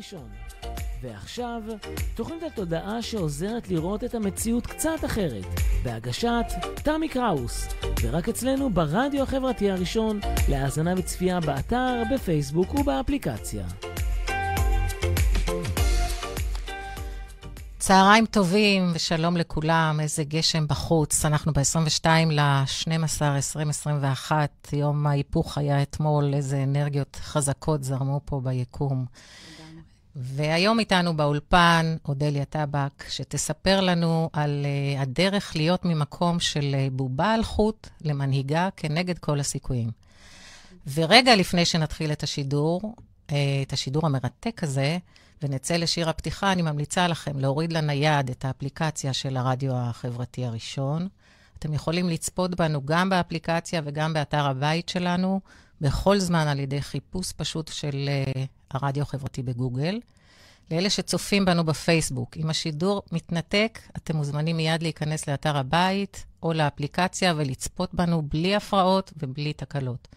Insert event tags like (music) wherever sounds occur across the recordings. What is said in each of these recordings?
הראשון. ועכשיו, תוכנית התודעה שעוזרת לראות את המציאות קצת אחרת, בהגשת תמי קראוס, ורק אצלנו ברדיו החברתי הראשון, להאזנה וצפייה באתר, בפייסבוק ובאפליקציה. צהריים טובים ושלום לכולם, איזה גשם בחוץ. אנחנו ב-22 ל-12, 2021, יום ההיפוך היה אתמול, איזה אנרגיות חזקות זרמו פה ביקום. והיום איתנו באולפן אודליה טבק, שתספר לנו על uh, הדרך להיות ממקום של uh, בובה על חוט למנהיגה כנגד כל הסיכויים. ורגע לפני שנתחיל את השידור, uh, את השידור המרתק הזה, ונצא לשיר הפתיחה, אני ממליצה לכם להוריד לנייד את האפליקציה של הרדיו החברתי הראשון. אתם יכולים לצפות בנו גם באפליקציה וגם באתר הבית שלנו, בכל זמן על ידי חיפוש פשוט של הרדיו החברתי בגוגל. לאלה שצופים בנו בפייסבוק, אם השידור מתנתק, אתם מוזמנים מיד להיכנס לאתר הבית או לאפליקציה ולצפות בנו בלי הפרעות ובלי תקלות.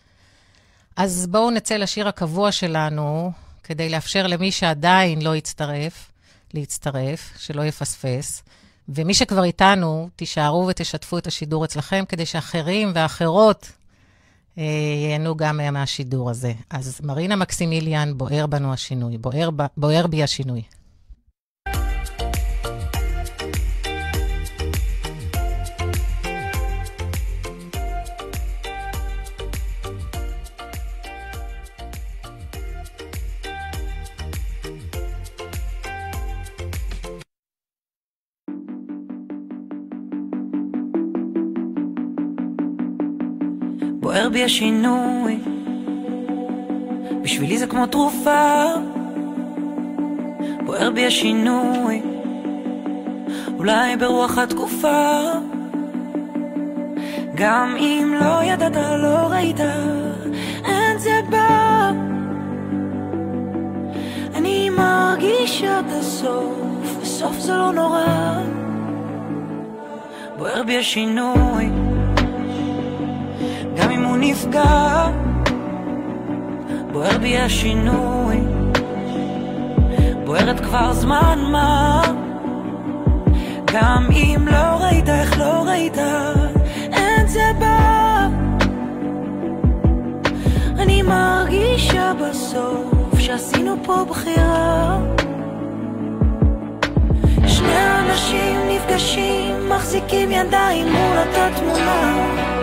אז בואו נצא לשיר הקבוע שלנו, כדי לאפשר למי שעדיין לא יצטרף, להצטרף, שלא יפספס. ומי שכבר איתנו, תישארו ותשתפו את השידור אצלכם, כדי שאחרים ואחרות ייהנו גם מהשידור הזה. אז מרינה מקסימיליאן, בוער בנו השינוי, בוער, בוער בי השינוי. בי השינוי, בשבילי זה כמו תרופה. בוער בי השינוי, אולי ברוח התקופה. גם אם לא ידעת, לא ראית, אין זה בא. אני מרגישה את הסוף, בסוף זה לא נורא. בוער בי השינוי. נפגע, בוער בי השינוי, בוערת כבר זמן מה, גם אם לא ראית איך לא ראית, אין זה בא. אני מרגישה בסוף שעשינו פה בחירה. שני אנשים נפגשים, מחזיקים ידיים מול אותה תמונה.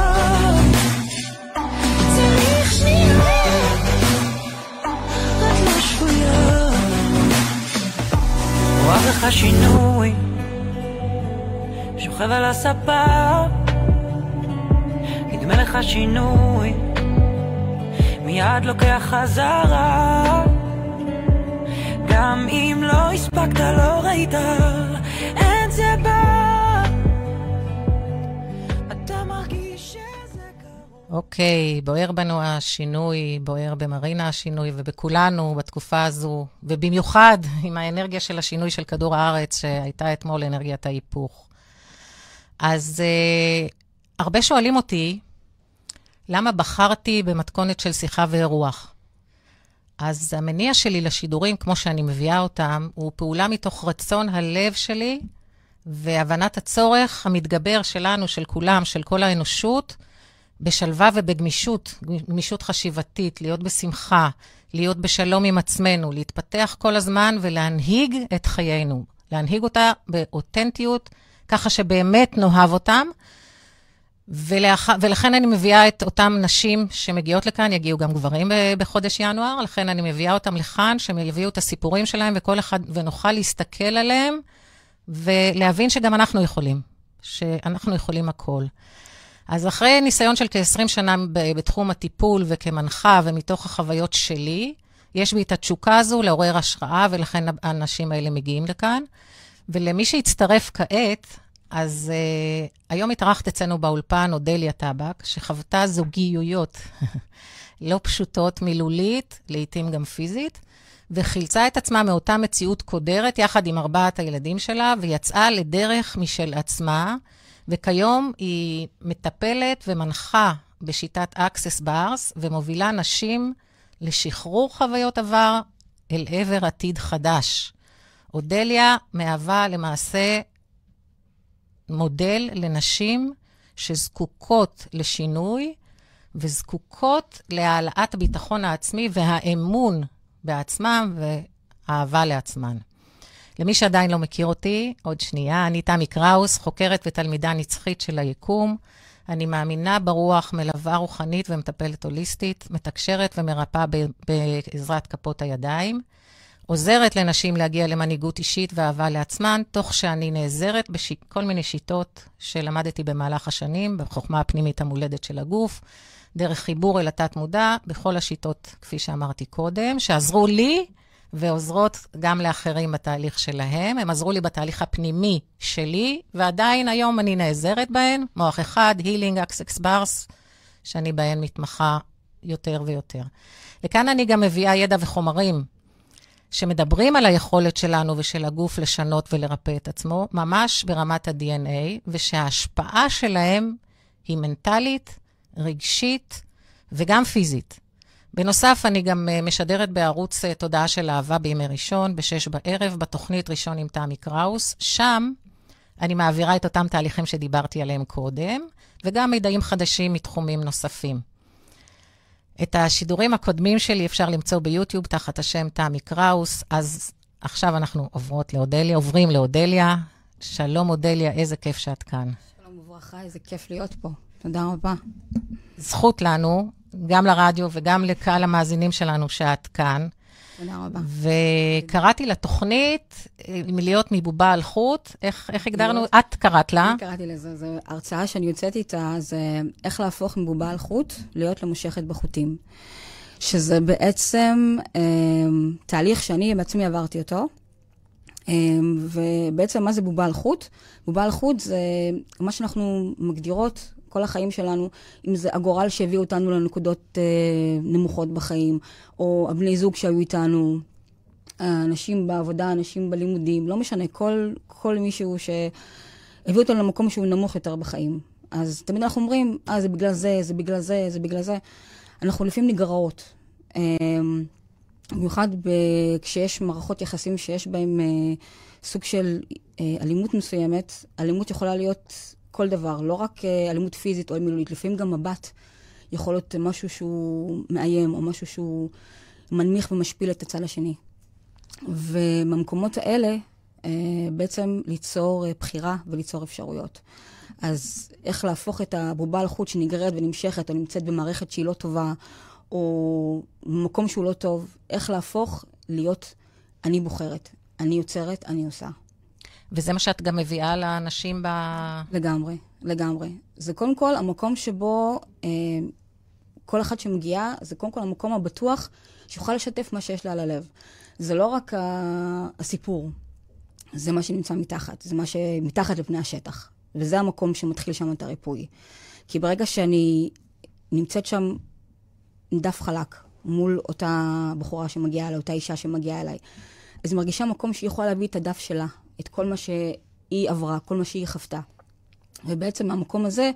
רואה בך שינוי, שוכב על הספה, נדמה לך שינוי, מיד לוקח חזרה. גם אם לא הספקת, לא ראית, אוקיי, בוער בנו השינוי, בוער במרינה השינוי ובכולנו בתקופה הזו, ובמיוחד עם האנרגיה של השינוי של כדור הארץ, שהייתה אתמול אנרגיית ההיפוך. אז אה, הרבה שואלים אותי, למה בחרתי במתכונת של שיחה ואירוח? אז המניע שלי לשידורים, כמו שאני מביאה אותם, הוא פעולה מתוך רצון הלב שלי והבנת הצורך המתגבר שלנו, של כולם, של כל האנושות, בשלווה ובגמישות, גמישות חשיבתית, להיות בשמחה, להיות בשלום עם עצמנו, להתפתח כל הזמן ולהנהיג את חיינו. להנהיג אותה באותנטיות, ככה שבאמת נאהב אותם. ולאח... ולכן אני מביאה את אותן נשים שמגיעות לכאן, יגיעו גם גברים בחודש ינואר, לכן אני מביאה אותם לכאן, שהם יביאו את הסיפורים שלהם, וכל אחד, ונוכל להסתכל עליהם ולהבין שגם אנחנו יכולים. שאנחנו יכולים הכל. אז אחרי ניסיון של כ-20 שנה בתחום הטיפול וכמנחה ומתוך החוויות שלי, יש בי את התשוקה הזו לעורר השראה, ולכן האנשים האלה מגיעים לכאן. ולמי שהצטרף כעת, אז uh, היום התארחת אצלנו באולפן אודליה טבק, שחוותה זוגיויות (laughs) לא פשוטות מילולית, לעתים גם פיזית, וחילצה את עצמה מאותה מציאות קודרת יחד עם ארבעת הילדים שלה, ויצאה לדרך משל עצמה, וכיום היא מטפלת ומנחה בשיטת Access Bars, ומובילה נשים לשחרור חוויות עבר אל עבר עתיד חדש. אודליה מהווה למעשה מודל לנשים שזקוקות לשינוי וזקוקות להעלאת הביטחון העצמי והאמון בעצמם ואהבה לעצמן. למי שעדיין לא מכיר אותי, עוד שנייה, אני תמי קראוס, חוקרת ותלמידה נצחית של היקום. אני מאמינה ברוח, מלווה רוחנית ומטפלת הוליסטית, מתקשרת ומרפאה בעזרת כפות הידיים. עוזרת לנשים להגיע למנהיגות אישית ואהבה לעצמן, תוך שאני נעזרת בכל מיני שיטות שלמדתי במהלך השנים, בחוכמה הפנימית המולדת של הגוף, דרך חיבור אל התת-מודע, בכל השיטות, כפי שאמרתי קודם, שעזרו לי ועוזרות גם לאחרים בתהליך שלהם. הם עזרו לי בתהליך הפנימי שלי, ועדיין היום אני נעזרת בהן. מוח אחד, הילינג, אקסקס ברס, שאני בהן מתמחה יותר ויותר. וכאן אני גם מביאה ידע וחומרים שמדברים על היכולת שלנו ושל הגוף לשנות ולרפא את עצמו, ממש ברמת ה-DNA, ושההשפעה שלהם היא מנטלית, רגשית וגם פיזית. בנוסף, אני גם אה, משדרת בערוץ אה, תודעה של אהבה בימי ראשון, בשש בערב, בתוכנית ראשון עם תמי קראוס. שם אני מעבירה את אותם תהליכים שדיברתי עליהם קודם, וגם מידעים חדשים מתחומים נוספים. את השידורים הקודמים שלי אפשר למצוא ביוטיוב תחת השם תמי קראוס, אז עכשיו אנחנו עוברות לאודליה, עוברים לאודליה. שלום אודליה, איזה כיף שאת כאן. שלום וברכה, איזה כיף להיות פה. תודה רבה. זכות לנו, גם לרדיו וגם לקהל המאזינים שלנו שאת כאן. תודה רבה. וקראתי לתוכנית מלהיות מבובה על חוט, איך, איך הגדרנו? את קראת לה. אני קראתי לזה, זו הרצאה שאני יוצאת איתה, זה איך להפוך מבובה על חוט להיות למושכת בחוטים. שזה בעצם אה, תהליך שאני בעצמי עברתי אותו. אה, ובעצם מה זה בובה על חוט? בובה על חוט זה מה שאנחנו מגדירות כל החיים שלנו, אם זה הגורל שהביא אותנו לנקודות אה, נמוכות בחיים, או הבני זוג שהיו איתנו, אנשים בעבודה, אנשים בלימודים, לא משנה, כל, כל מישהו שהביא אותנו למקום שהוא נמוך יותר בחיים. אז תמיד אנחנו אומרים, אה, זה בגלל זה, זה בגלל זה, זה בגלל זה. אנחנו לפעמים נגרעות. אה, במיוחד ב- כשיש מערכות יחסים שיש בהן אה, סוג של אה, אלימות מסוימת, אלימות יכולה להיות כל דבר, לא רק אה, אלימות פיזית או מילולית, לפעמים גם מבט יכול להיות משהו שהוא מאיים, או משהו שהוא מנמיך ומשפיל את הצד השני. ובמקומות האלה, אה, בעצם ליצור אה, בחירה וליצור אפשרויות. אז איך להפוך את הבובה על חוט שנגררת ונמשכת, או נמצאת במערכת שהיא לא טובה, או במקום שהוא לא טוב, איך להפוך להיות אני בוחרת, אני יוצרת, אני עושה. וזה מה שאת גם מביאה לאנשים ב... לגמרי, לגמרי. זה קודם כל המקום שבו אה, כל אחת שמגיעה, זה קודם כל המקום הבטוח שיוכל לשתף מה שיש לה על הלב. זה לא רק ה... הסיפור, זה מה שנמצא מתחת, זה מה שמתחת לפני השטח. וזה המקום שמתחיל שם את הריפוי. כי ברגע שאני נמצאת שם דף חלק מול אותה בחורה שמגיעה אליי, אותה אישה שמגיעה אליי, אז היא מרגישה מקום שהיא יכולה להביא את הדף שלה, את כל מה שהיא עברה, כל מה שהיא חוותה. ובעצם מהמקום הזה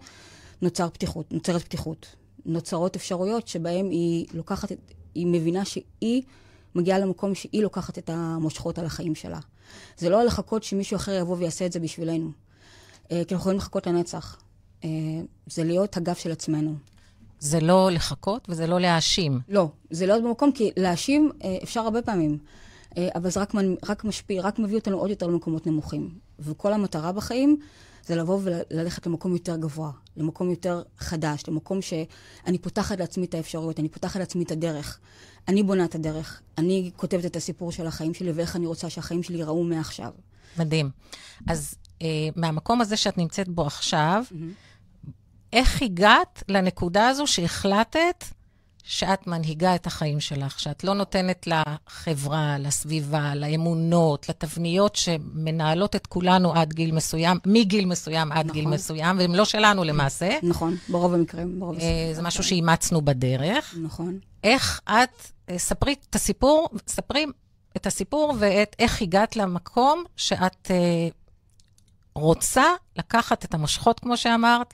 נוצר פתיחות, נוצרת פתיחות. נוצרות אפשרויות שבהן היא לוקחת, היא מבינה שהיא מגיעה למקום שהיא לוקחת את המושכות על החיים שלה. זה לא לחכות שמישהו אחר יבוא ויעשה את זה בשבילנו. אה, כי אנחנו יכולים לחכות לנצח. אה, זה להיות הגב של עצמנו. זה לא לחכות וזה לא להאשים. לא, זה להיות במקום, כי להאשים אה, אפשר הרבה פעמים. אבל זה רק, רק משפיע, רק מביא אותנו עוד יותר למקומות נמוכים. וכל המטרה בחיים זה לבוא וללכת למקום יותר גבוה, למקום יותר חדש, למקום שאני פותחת לעצמי את האפשרויות, אני פותחת לעצמי את הדרך. אני בונה את הדרך, אני כותבת את הסיפור של החיים שלי ואיך אני רוצה שהחיים שלי ייראו מעכשיו. מדהים. אז אה, מהמקום הזה שאת נמצאת בו עכשיו, איך הגעת לנקודה הזו שהחלטת שאת מנהיגה את החיים שלך, שאת לא נותנת לחברה, לסביבה, לאמונות, לתבניות שמנהלות את כולנו עד גיל מסוים, מגיל מסוים עד גיל נכון. מסוים, והן לא שלנו למעשה. נכון, ברוב המקרים, ברוב אה, הסיכויים. זה משהו שאימצנו בדרך. נכון. איך את, אה, ספרי את הסיפור, ספרי את הסיפור ואת איך הגעת למקום שאת אה, רוצה לקחת את המושכות, כמו שאמרת,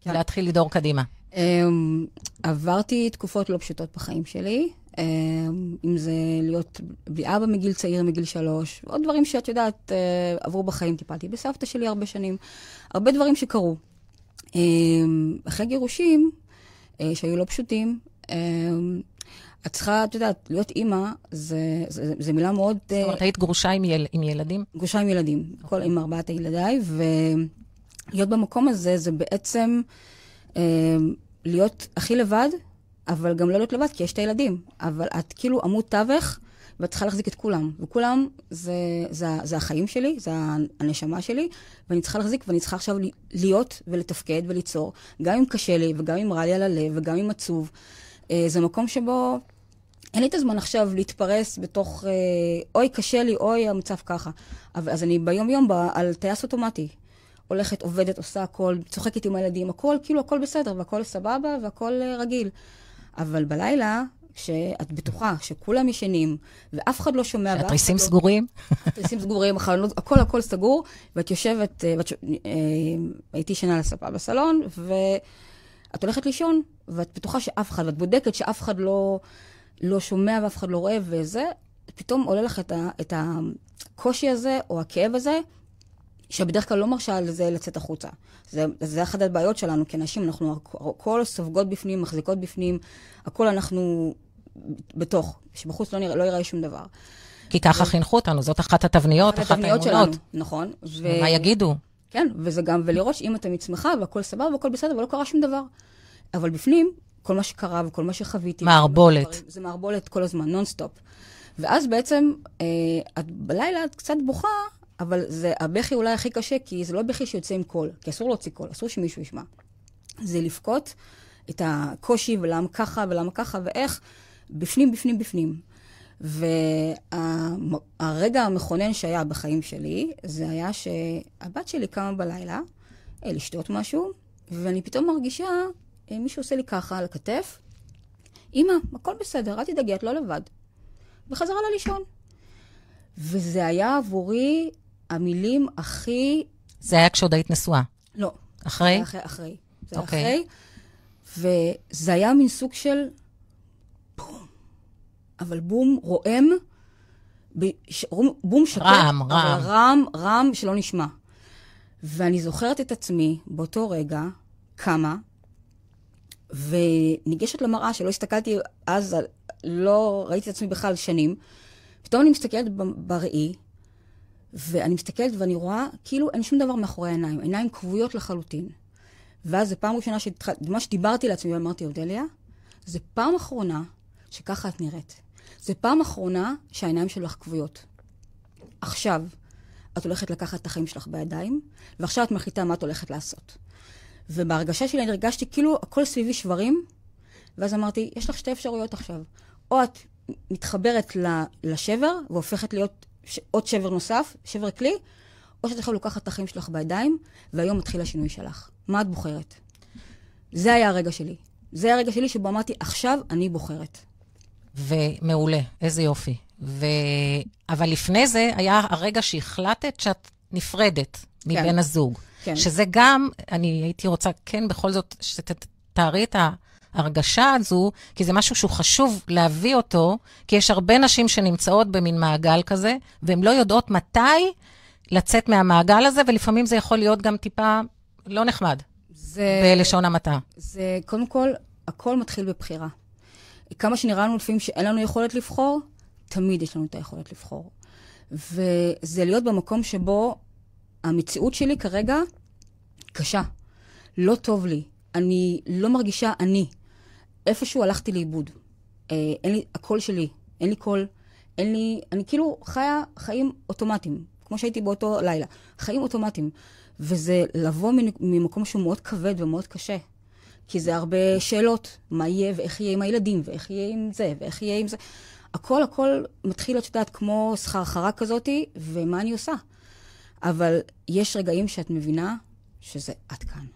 כן. ולהתחיל לדור קדימה. אמ, עברתי תקופות לא פשוטות בחיים שלי, אמ, אם זה להיות בלי אבא מגיל צעיר, מגיל שלוש, עוד דברים שאת יודעת, אה, עברו בחיים, טיפלתי בסבתא שלי הרבה שנים, הרבה דברים שקרו. אמ, אחרי גירושים, אה, שהיו לא פשוטים, את צריכה, את יודעת, להיות אימא, זה, זה, זה מילה מאוד... זאת אומרת, היית גרושה עם, יל, עם ילדים? גרושה עם ילדים, okay. כל עם ארבעת ילדיי, ולהיות במקום הזה זה בעצם אה, להיות הכי לבד, אבל גם לא להיות לבד, כי יש את הילדים. אבל את כאילו עמוד תווך, ואת צריכה להחזיק את כולם. וכולם זה, זה, זה החיים שלי, זה הנשמה שלי, ואני צריכה להחזיק, ואני צריכה עכשיו להיות ולתפקד וליצור, גם אם קשה לי, וגם אם רע לי על הלב, וגם אם עצוב. אה, זה מקום שבו... אין לי את הזמן עכשיו להתפרס בתוך, אה, אוי, קשה לי, אוי, המצב ככה. אז אני ביום-יום על טייס אוטומטי. הולכת, עובדת, עושה הכל, צוחקת עם הילדים, הכל, כאילו, הכל בסדר, והכל סבבה, והכל אה, רגיל. אבל בלילה, כשאת בטוחה שכולם ישנים, ואף אחד לא שומע, שהתריסים לא... סגורים? התריסים סגורים, החלונות, הכל הכל סגור, ואת יושבת, אה, ואת, ש- אה, הייתי ישנה על הספה בסלון, ואת הולכת לישון, ואת בטוחה שאף אחד, ואת בודקת שאף אחד לא, לא שומע ואף אחד לא רואה, וזה, פתאום עולה לך את, ה, את הקושי הזה, או הכאב הזה, שבדרך כלל לא מרשה לזה לצאת החוצה. זה, זה אחת הבעיות שלנו כנשים, אנחנו הכל סופגות בפנים, מחזיקות בפנים, הכל אנחנו בתוך, שבחוץ לא, נראה, לא יראה שום דבר. כי ככה חינכו אותנו, זאת אחת התבניות, אחת התבניות האמונות. שלנו, נכון. ו... מה יגידו? כן, וזה גם, ולראות שאם אתה מצמחה והכל סבבה והכל בסדר ולא קרה שום דבר. אבל בפנים, כל מה שקרה וכל מה שחוויתי... מערבולת. שדברים, זה מערבולת כל הזמן, נונסטופ. ואז בעצם, אה, את בלילה את קצת בוכה, אבל זה הבכי אולי הכי קשה, כי זה לא בכי שיוצא עם קול, כי אסור להוציא קול, אסור שמישהו ישמע. זה לבכות את הקושי ולמה ככה ולמה ככה ואיך, בפנים, בפנים, בפנים. והרגע המכונן שהיה בחיים שלי, זה היה שהבת שלי קמה בלילה אה, לשתות משהו, ואני פתאום מרגישה, אה, מישהו עושה לי ככה על הכתף, אמא, הכל בסדר, אל תדאגי, את לא לבד. וחזרה לה לישון. וזה היה עבורי המילים הכי... זה היה כשעוד היית נשואה. לא. אחרי? זה אחרי, אחרי. זה היה אוקיי. אחרי. וזה היה מין סוג של בום. אבל בום רועם, ב- ש- בום שקט. רם, רם. רם, רם שלא נשמע. ואני זוכרת את עצמי באותו רגע, קמה, וניגשת למראה, שלא הסתכלתי אז, לא ראיתי את עצמי בכלל שנים. פתאום אני מסתכלת בראי, ואני מסתכלת ואני רואה כאילו אין שום דבר מאחורי העיניים, עיניים כבויות לחלוטין. ואז זו פעם ראשונה שהתחלתי, ממש דיברתי לעצמי ואמרתי, אודליה, זו פעם אחרונה שככה את נראית. זו פעם אחרונה שהעיניים שלך כבויות. עכשיו, את הולכת לקחת את החיים שלך בידיים, ועכשיו את מחליטה מה את הולכת לעשות. ובהרגשה שלי אני הרגשתי כאילו הכל סביבי שברים, ואז אמרתי, יש לך שתי אפשרויות עכשיו. או את מתחברת לשבר, והופכת להיות ש- עוד שבר נוסף, שבר כלי, או שאת עכשיו לוקחת את החיים שלך בידיים, והיום מתחיל השינוי שלך. מה את בוחרת? זה היה הרגע שלי. זה היה הרגע שלי שבו אמרתי, עכשיו אני בוחרת. ומעולה, איזה יופי. ו... אבל לפני זה היה הרגע שהחלטת שאת נפרדת מבן הזוג. כן. שזה גם, אני הייתי רוצה כן בכל זאת שתתארי את ההרגשה הזו, כי זה משהו שהוא חשוב להביא אותו, כי יש הרבה נשים שנמצאות במין מעגל כזה, והן לא יודעות מתי לצאת מהמעגל הזה, ולפעמים זה יכול להיות גם טיפה לא נחמד, זה... בלשון המעטה. זה, קודם כל, הכל מתחיל בבחירה. כמה שנראה לנו לפעמים שאין לנו יכולת לבחור, תמיד יש לנו את היכולת לבחור. וזה להיות במקום שבו המציאות שלי כרגע קשה. לא טוב לי. אני לא מרגישה אני. איפשהו הלכתי לאיבוד. אה, אין לי, הקול שלי, אין לי קול, אין לי, אני כאילו חיה חיים אוטומטיים. כמו שהייתי באותו לילה. חיים אוטומטיים. וזה לבוא ממקום שהוא מאוד כבד ומאוד קשה. כי זה הרבה שאלות, מה יהיה ואיך יהיה עם הילדים, ואיך יהיה עם זה, ואיך יהיה עם זה. הכל, הכל מתחיל, את יודעת, כמו סחרחרה כזאתי, ומה אני עושה? אבל יש רגעים שאת מבינה שזה עד כאן.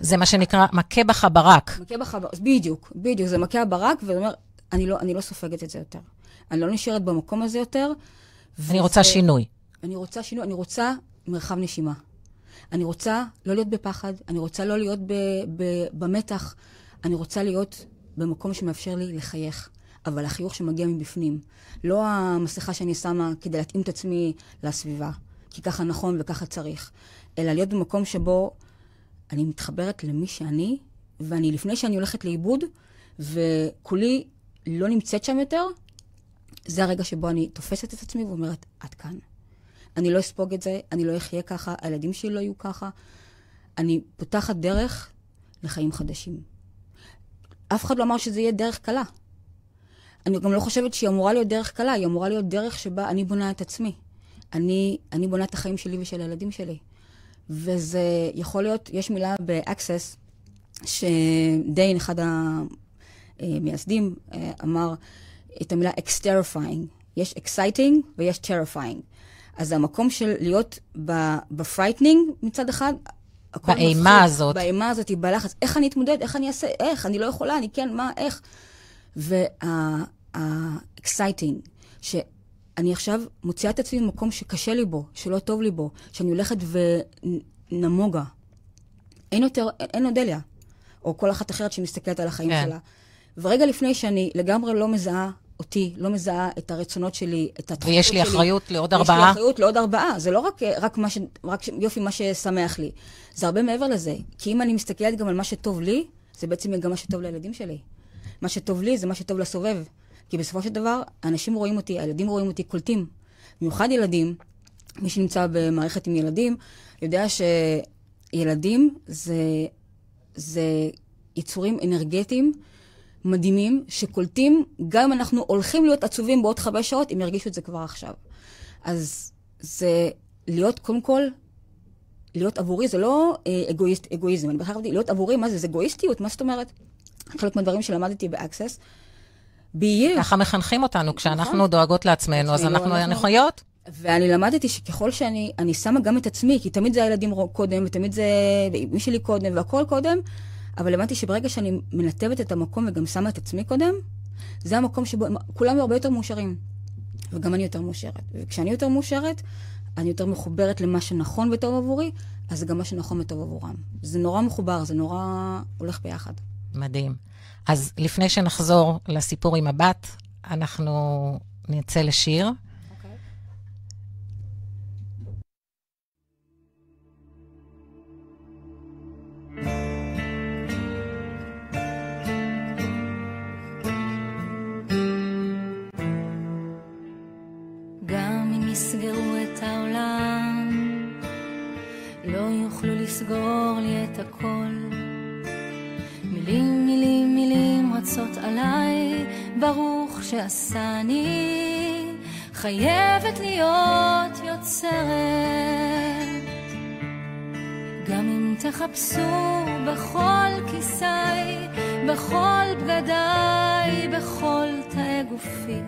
זה מה שנקרא מכה בך ברק. מכה בך ברק, בדיוק, בדיוק. זה מכה ברק, וזה אומר, אני לא, אני לא סופגת את זה יותר. אני לא נשארת במקום הזה יותר. אני רוצה שינוי. אני רוצה שינוי, אני רוצה מרחב נשימה. אני רוצה לא להיות בפחד, אני רוצה לא להיות ב, ב, במתח, אני רוצה להיות במקום שמאפשר לי לחייך. אבל החיוך שמגיע מבפנים. לא המסכה שאני שמה כדי להתאים את עצמי לסביבה, כי ככה נכון וככה צריך, אלא להיות במקום שבו אני מתחברת למי שאני, ואני, לפני שאני הולכת לאיבוד, וכולי לא נמצאת שם יותר, זה הרגע שבו אני תופסת את עצמי ואומרת, עד כאן. אני לא אספוג את זה, אני לא אחיה ככה, הילדים שלי לא יהיו ככה. אני פותחת דרך לחיים חדשים. אף אחד לא אמר שזה יהיה דרך קלה. אני גם לא חושבת שהיא אמורה להיות דרך קלה, היא אמורה להיות דרך שבה אני בונה את עצמי. אני, אני בונה את החיים שלי ושל הילדים שלי. וזה יכול להיות, יש מילה ב-access, שדיין, אחד המייסדים, אה, אמר את המילה exciterrifying. יש exciting ויש terrifying. אז המקום של להיות ב frightening מצד אחד, באימה מפחיד, הזאת. באימה הזאת, בלחץ. איך אני אתמודד? איך אני אעשה? איך? אני לא יכולה, אני כן, מה, איך? וה-exciting, שאני עכשיו מוציאה את עצמי במקום שקשה לי בו, שלא טוב לי בו, שאני הולכת ונמוגה. אין יותר, אין אודליה, או כל אחת אחרת שמסתכלת על החיים כן. שלה. ורגע לפני שאני לגמרי לא מזהה אותי, לא מזהה את הרצונות שלי, את התחושות שלי. ויש לי אחריות לעוד ארבעה? יש לי אחריות לעוד ארבעה. זה לא רק, רק, מה ש, רק יופי, מה ששמח לי. זה הרבה מעבר לזה. כי אם אני מסתכלת גם על מה שטוב לי, זה בעצם גם מה שטוב לילדים שלי. מה שטוב לי זה מה שטוב לסובב. כי בסופו של דבר, אנשים רואים אותי, הילדים רואים אותי, קולטים. במיוחד ילדים, מי שנמצא במערכת עם ילדים, יודע שילדים זה, זה יצורים אנרגטיים מדהימים, שקולטים, גם אם אנחנו הולכים להיות עצובים בעוד חמש שעות, הם ירגישו את זה כבר עכשיו. אז זה להיות, קודם כל, להיות עבורי זה לא אה, אגואיסט, אגואיזם. אני בכלל חשבתי, להיות עבורי, מה זה? זה אגואיסטיות? מה זאת אומרת? חלק מהדברים שלמדתי ב-access. ככה מחנכים אותנו, כשאנחנו נכון. דואגות לעצמנו, אז אנחנו אנוכיות. ואני למדתי שככל שאני אני שמה גם את עצמי, כי תמיד זה הילדים קודם, ותמיד זה מי שלי קודם, והכל קודם, אבל למדתי שברגע שאני מנתבת את המקום וגם שמה את עצמי קודם, זה המקום שבו כולם הרבה יותר מאושרים. וגם אני יותר מאושרת. וכשאני יותר מאושרת, אני יותר מחוברת למה שנכון וטוב עבורי, אז זה גם מה שנכון וטוב עבורם. זה נורא מחובר, זה נורא הולך ביחד. מדהים. אז לפני שנחזור לסיפור עם הבת, אנחנו נצא לשיר. יסגרו את העולם, לא יוכלו לסגור לי את הכל. מילים, מילים, רצות עליי, ברוך שעשני, חייבת להיות יוצרת. גם אם תחפשו בכל כיסי, בכל בגדיי, בכל תאי גופי,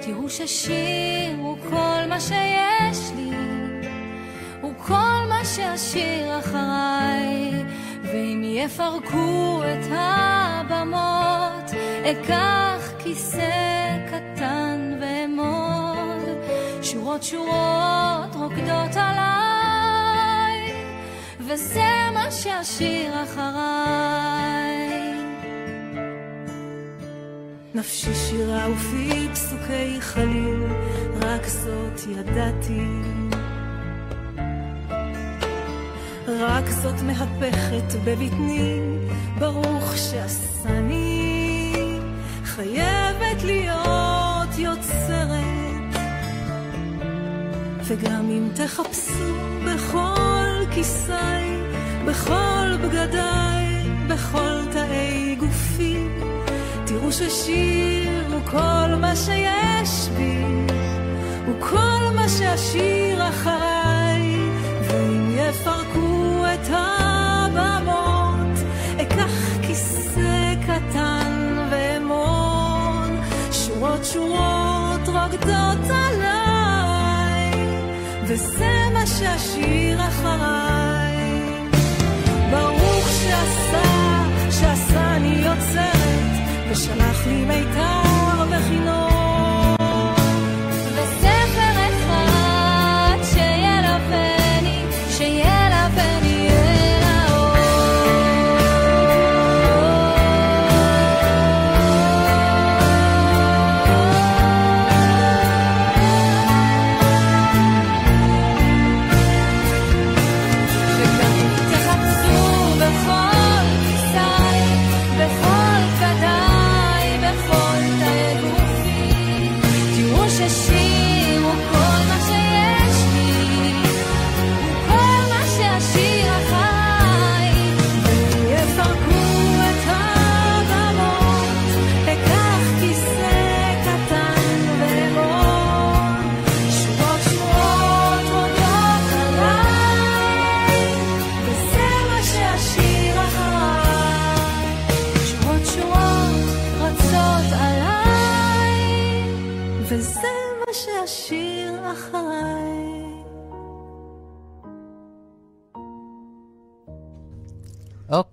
תראו ששיר הוא כל מה שיש לי, הוא כל מה שאשיר אחריי. ואם יפרקו את הבמות, אקח כיסא קטן ואמוד, שורות שורות רוקדות עליי, וזה מה שאשיר אחריי. נפשי שירה ופי פסוקי חליל, רק זאת ידעתי. רק זאת מהפכת בבטני, ברוך שעשני, חייבת להיות יוצרת. וגם אם תחפשו בכל כיסי, בכל בגדיי, בכל תאי גופי, תראו ששיר הוא כל מה שיש בי, הוא כל מה שאשאיר אחריי, ואם יפרקו את הבמות, קטן עליי. ברוך שעשה, שעשני יוצרת, ושלח לי מיתר וחינוך.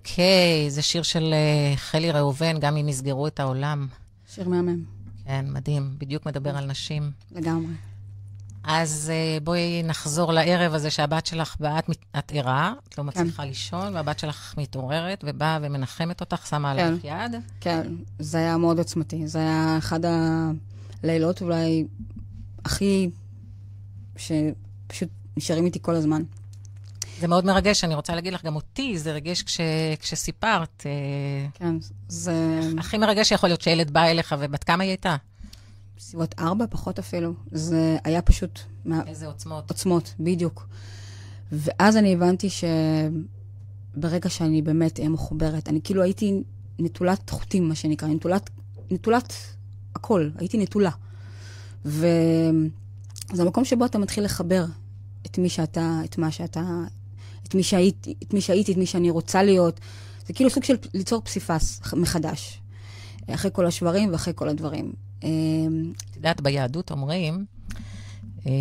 אוקיי, זה שיר של אה, חלי ראובן, גם אם יסגרו את העולם. שיר מהמם, כן, מדהים, בדיוק מדבר על נשים. לגמרי. אז אה, בואי נחזור לערב הזה שהבת שלך באה, את ערה, את כן. לא מצליחה לישון, והבת שלך מתעוררת ובאה ומנחמת אותך, שמה כן. עליך יד. כן, זה היה מאוד עוצמתי. זה היה אחד הלילות אולי הכי... שפשוט נשארים איתי כל הזמן. זה מאוד מרגש, אני רוצה להגיד לך, גם אותי זה ריגש כש, כשסיפרת. אה, כן, זה הכי מרגש שיכול להיות שילד בא אליך, ובת כמה היא הייתה? בסביבות ארבע, פחות אפילו. זה היה פשוט מה... איזה עוצמות. עוצמות, בדיוק. ואז אני הבנתי שברגע שאני באמת אהיה מחוברת, אני כאילו הייתי נטולת חוטים, מה שנקרא, נטולת, נטולת הכל, הייתי נטולה. וזה המקום שבו אתה מתחיל לחבר את מי שאתה, את מה שאתה, את מי שהייתי, את מי שהייתי, את מי שאני רוצה להיות. זה כאילו סוג של ליצור פסיפס מחדש, אחרי כל השברים ואחרי כל הדברים. אמ, את יודעת, ביהדות אומרים, אה,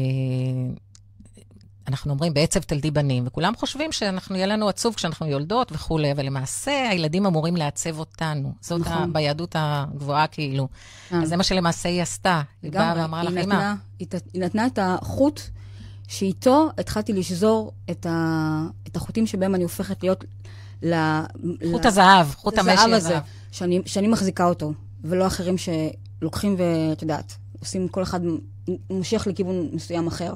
אנחנו אומרים בעצב תלדי בנים, וכולם חושבים שאנחנו, יהיה לנו עצוב כשאנחנו יולדות וכולי, אבל למעשה הילדים אמורים לעצב אותנו. זאת נכון. ביהדות הגבוהה כאילו. אה. אז זה מה שלמעשה היא עשתה. היא באה. ואמרה לך, אמא, היא נתנה את החוט שאיתו התחלתי לשזור את, ה, את החוטים שבהם אני הופכת להיות ל... חוט ל- הזהב, חוט המשי הזהב. הזה, שאני, שאני מחזיקה אותו, ולא אחרים שלוקחים ואת יודעת, עושים כל אחד מושך לכיוון מסוים אחר.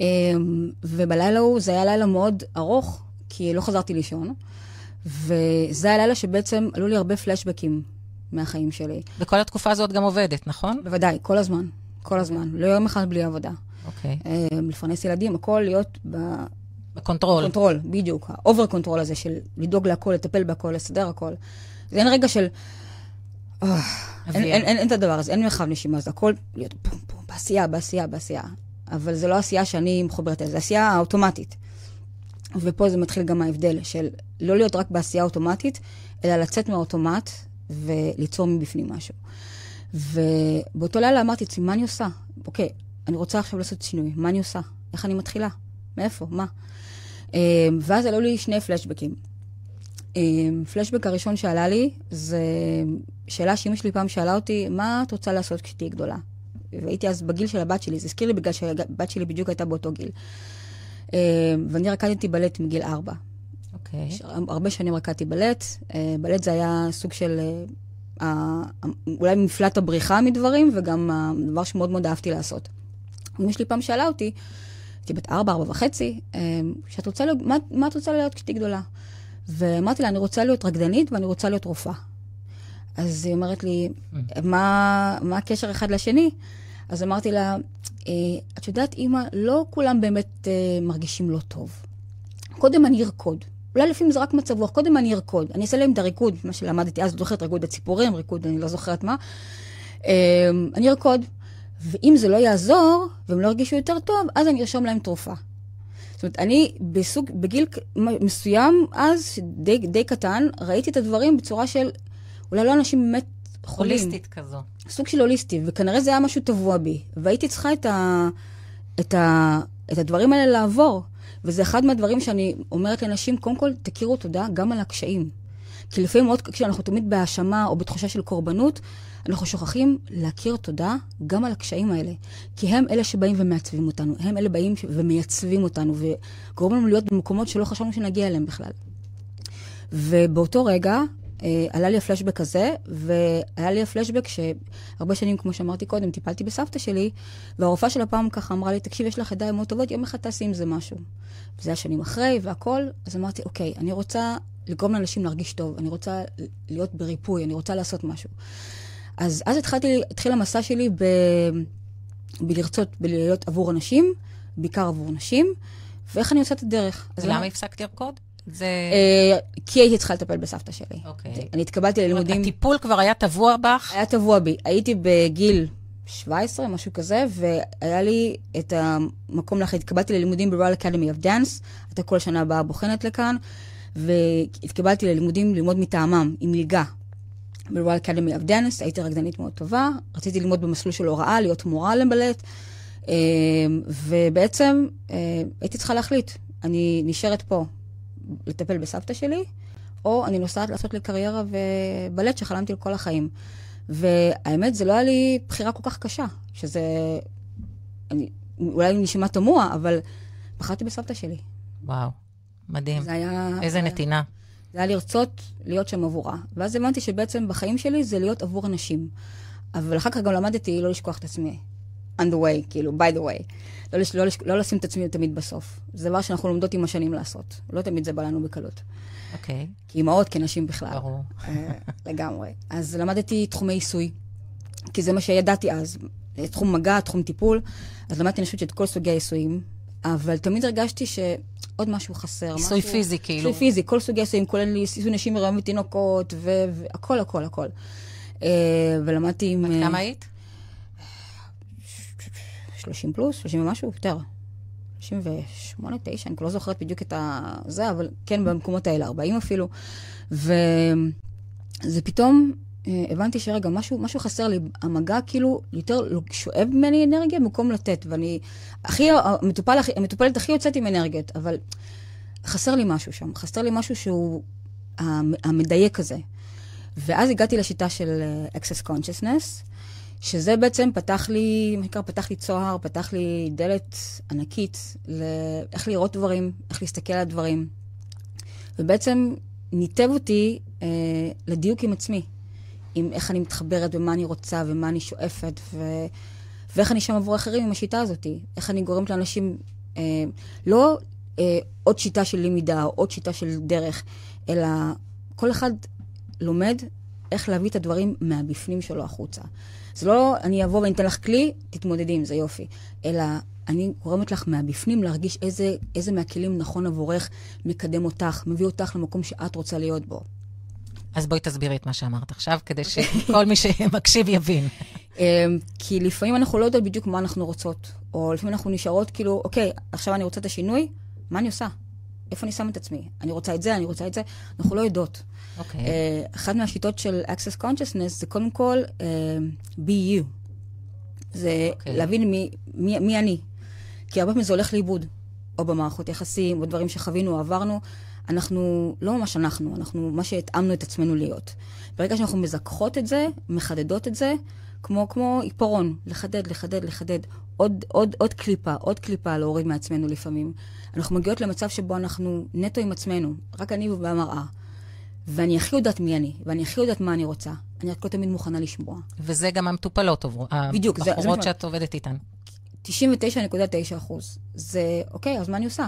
אמ, ובלילה ההוא, זה היה לילה מאוד ארוך, כי לא חזרתי לישון, וזה היה לילה שבעצם עלו לי הרבה פלשבקים מהחיים שלי. וכל התקופה הזאת גם עובדת, נכון? בוודאי, כל הזמן, כל הזמן. לא יום אחד בלי עבודה. אוקיי. אמ, לפרנס ילדים, הכל להיות ב control. ב control, בדיוק. ה over control הזה של לדאוג להכל, לטפל בהכל, לסדר הכל. זה אין רגע של... אה, אין. אין, אין, אין את הדבר הזה, אין מרחב נשימה, זה הכל להיות פום פום, בעשייה, בעשייה, בעשייה. אבל זה לא עשייה שאני מחוברת אליה, זה עשייה אוטומטית. ופה זה מתחיל גם ההבדל של לא להיות רק בעשייה אוטומטית, אלא לצאת מהאוטומט וליצור מבפנים משהו. ובאותו לילה אמרתי מה אני עושה? אוקיי, אני רוצה עכשיו לעשות שינוי, מה אני עושה? איך אני מתחילה? מאיפה? מה? אה, ואז עלו לי שני פלשבקים. אה, פלשבק הראשון שעלה לי, זה שאלה שאימא שלי פעם שאלה אותי, מה את רוצה לעשות כשתהיי גדולה? והייתי אז בגיל של הבת שלי, זה הזכיר לי בגלל שהבת שלי בדיוק הייתה באותו גיל. אה, ואני רקדתי בלט מגיל ארבע. אוקיי. ש- הרבה שנים רקדתי בלט. בלט זה היה סוג של, אולי מפלט הבריחה מדברים, וגם הדבר שמאוד מאוד אהבתי לעשות. אמא שלי פעם שאלה אותי, הייתי בת ארבע, ארבע וחצי, אה, שאת רוצה להיות, מה, מה את רוצה להיות כשתהיי גדולה? ואמרתי לה, אני רוצה להיות רקדנית ואני רוצה להיות רופאה. אז היא אומרת לי, מה, מה הקשר אחד לשני? אז אמרתי לה, "אה, את יודעת, אימא, לא כולם באמת אה, מרגישים לא טוב. קודם אני ארקוד. אולי לפעמים זה רק מצב רוח, קודם אני ארקוד. אני אעשה להם את הריקוד, מה שלמדתי אז, זוכרת ריקוד הציפורים, ריקוד, אני לא זוכרת מה. אה, אני ארקוד, ואם זה לא יעזור, והם לא ירגישו יותר טוב, אז אני ארשום להם תרופה. זאת אומרת, אני בסוג, בגיל מסוים, אז, די, די קטן, ראיתי את הדברים בצורה של, אולי לא אנשים באמת חולים. הוליסטית כזו. סוג של הוליסטי, וכנראה זה היה משהו טבוע בי. והייתי צריכה את, ה, את, ה, את הדברים האלה לעבור. וזה אחד מהדברים שאני אומרת לאנשים, קודם כל, תכירו תודה גם על הקשיים. כי לפעמים מאוד, כשאנחנו תמיד בהאשמה או בתחושה של קורבנות, אנחנו שוכחים להכיר תודה גם על הקשיים האלה. כי הם אלה שבאים ומעצבים אותנו, הם אלה באים ומייצבים אותנו, וגורמים לנו להיות במקומות שלא חשבנו שנגיע אליהם בכלל. ובאותו רגע אה, עלה לי הפלשבק הזה, והיה לי הפלשבק שהרבה שנים, כמו שאמרתי קודם, טיפלתי בסבתא שלי, והרופאה של הפעם ככה אמרה לי, תקשיב, יש לך ידיים מאוד טובות, יום אחד תעשי עם זה משהו. וזה היה שנים אחרי והכל, אז אמרתי, אוקיי, אני רוצה לגרום לאנשים להרגיש טוב, אני רוצה להיות בריפוי, אני רוצה לעשות משהו. אז אז התחלתי, התחיל המסע שלי ב... בלרצות, בלהיות עבור אנשים, בעיקר עבור נשים, ואיך אני עושה את הדרך. אז ולמה הפסקת לרקוד? זה... אה, כי הייתי צריכה לטפל בסבתא שלי. אוקיי. אני התקבלתי ללימודים, הטיפול כבר היה טבוע בך? היה טבוע בי. הייתי בגיל 17, משהו כזה, והיה לי את המקום לך, התקבלתי ללימודים ב-Royal Academy of Dance, הייתה כל שנה הבאה בוחנת לכאן, והתקבלתי ללימודים ללמוד מטעמם, עם מלגה. ב-Royal Academy of Dance, הייתי רקדנית מאוד טובה, רציתי ללמוד במסלול של הוראה, להיות מורה לבלט, אה, ובעצם אה, הייתי צריכה להחליט, אני נשארת פה לטפל בסבתא שלי, או אני נוסעת לעשות לי קריירה ובלט שחלמתי על כל החיים. והאמת, זה לא היה לי בחירה כל כך קשה, שזה... אני, אולי נשמע תמוה, אבל בחרתי בסבתא שלי. וואו, מדהים. זה היה... איזה נתינה. זה היה לרצות להיות שם עבורה. ואז הבנתי שבעצם בחיים שלי זה להיות עבור אנשים. אבל אחר כך גם למדתי לא לשכוח את עצמי. on the way, כאילו, by the way. לא, לש, לא, לש, לא לשים את עצמי תמיד בסוף. זה דבר שאנחנו לומדות עם השנים לעשות. לא תמיד זה בא לנו בקלות. אוקיי, כאימהות, כנשים בכלל. ברור. אה, לגמרי. אז למדתי תחומי עיסוי, כי זה מה שידעתי אז. תחום מגע, תחום טיפול. אז למדתי, אני חושבת, את כל סוגי העיסויים. אבל תמיד הרגשתי שעוד משהו חסר. עיסוי משהו... פיזי, כאילו. עיסוי פיזי, כל סוגי עיסויים, כולל עיסוי נשים מרעיון ותינוקות, והכל, הכל, הכל. אה, ולמדתי עם... בת אה, כמה היית? 30 פלוס, 30 ומשהו, יותר. 38, 9, אני כבר לא זוכרת בדיוק את ה... זה, אבל כן במקומות האלה, 40 אפילו. וזה פתאום, הבנתי שרגע, משהו, משהו חסר לי. המגע כאילו יותר שואב ממני אנרגיה במקום לתת. ואני, הכי, המטופל, המטופלת הכי יוצאת עם אנרגיות, אבל חסר לי משהו שם. חסר לי משהו שהוא המ- המדייק הזה. ואז הגעתי לשיטה של אה, Access Consciousness, שזה בעצם פתח לי, מה שנקרא, פתח לי צוהר, פתח לי דלת ענקית לאיך לראות דברים, איך להסתכל על דברים. ובעצם ניתב אותי אה, לדיוק עם עצמי, עם איך אני מתחברת ומה אני רוצה ומה אני שואפת, ו... ואיך אני שם עבור אחרים עם השיטה הזאת. איך אני גורמת לאנשים, אה, לא אה, עוד שיטה של למידה או עוד שיטה של דרך, אלא כל אחד לומד איך להביא את הדברים מהבפנים שלו החוצה. זה לא אני אבוא ואני אתן לך כלי, תתמודדי עם זה, יופי. אלא אני גורמת לך מהבפנים להרגיש איזה, איזה מהכלים נכון עבורך, מקדם אותך, מביא אותך למקום שאת רוצה להיות בו. אז בואי תסבירי את מה שאמרת עכשיו, כדי שכל מי שמקשיב יבין. אמ, כי לפעמים אנחנו לא יודעות בדיוק מה אנחנו רוצות, או לפעמים אנחנו נשארות כאילו, אוקיי, עכשיו אני רוצה את השינוי, מה אני עושה? איפה אני שמה את עצמי? אני רוצה את זה, אני רוצה את זה, אנחנו לא יודעות. אוקיי. אה, אחת מהשיטות של Access Consciousness זה קודם כל אה, be you. זה אוקיי. להבין מי, מי, מי אני. כי הרבה פעמים זה הולך לאיבוד, או במערכות יחסים, או דברים שחווינו עברנו. אנחנו לא ממש אנחנו, אנחנו מה שהתאמנו את עצמנו להיות. ברגע שאנחנו מזכחות את זה, מחדדות את זה, כמו, כמו עיפרון, לחדד, לחדד, לחדד. עוד, עוד, עוד קליפה, עוד קליפה להוריד מעצמנו לפעמים. אנחנו מגיעות למצב שבו אנחנו נטו עם עצמנו, רק אני במראה. ואני הכי יודעת מי אני, ואני הכי יודעת מה אני רוצה. אני רק לא תמיד מוכנה לשמוע. וזה גם המטופלות עוברות, הבחורות שאת עובדת איתן. 99.9 אחוז. זה, אוקיי, אז מה אני עושה?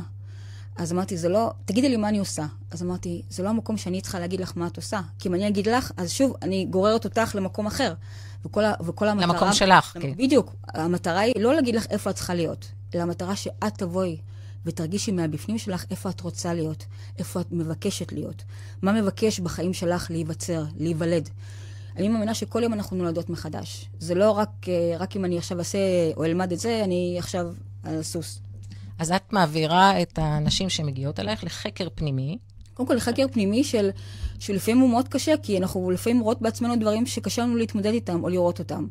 אז אמרתי, זה לא, תגידי לי מה אני עושה. אז אמרתי, זה לא המקום שאני צריכה להגיד לך מה את עושה. כי אם אני אגיד לך, אז שוב, אני גוררת אותך למקום אחר. וכל, ה, וכל המטרה... למקום שלך, כן. בדיוק. המטרה היא לא להגיד לך איפה את צריכה להיות, אלא המטרה שאת תבואי ותרגישי מהבפנים שלך איפה את רוצה להיות, איפה את מבקשת להיות. מה מבקש בחיים שלך להיווצר, להיוולד. אני מאמינה שכל יום אנחנו נולדות מחדש. זה לא רק, אה, רק אם אני עכשיו אעשה או אלמד את זה, אני עכשיו על סוס. אז את מעבירה את הנשים שמגיעות אלייך לחקר פנימי. קודם כל, לחקר פנימי של, שלפעמים הוא מאוד קשה, כי אנחנו לפעמים רואות בעצמנו דברים שקשה לנו להתמודד איתם או לראות אותם.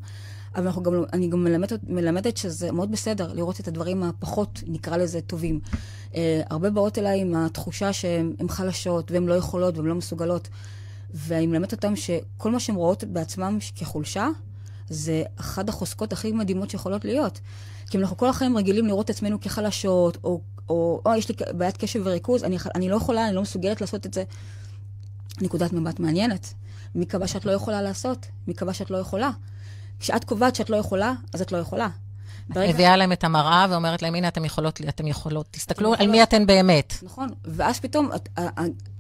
אבל אנחנו גם, אני גם מלמדת, מלמדת שזה מאוד בסדר לראות את הדברים הפחות, נקרא לזה, טובים. Uh, הרבה באות אליי עם התחושה שהן חלשות, והן לא יכולות והן לא מסוגלות. ואני מלמדת אותן שכל מה שהן רואות בעצמן כחולשה, זה אחת החוזקות הכי מדהימות שיכולות להיות. כי אם אנחנו כל החיים רגילים לראות את עצמנו כחלשות, או, או, או יש לי בעיית קשב וריכוז, אני, אני לא יכולה, אני לא מסוגלת לעשות את זה. נקודת מבט מעניינת. מי קבע שאת לא יכולה לעשות? מי קבע שאת לא יכולה? כשאת קובעת שאת לא יכולה, אז את לא יכולה. את מביאה להם את המראה ואומרת להם, הנה, אתם יכולות, אתם יכולות, תסתכלו על מי אתן באמת. נכון, ואז פתאום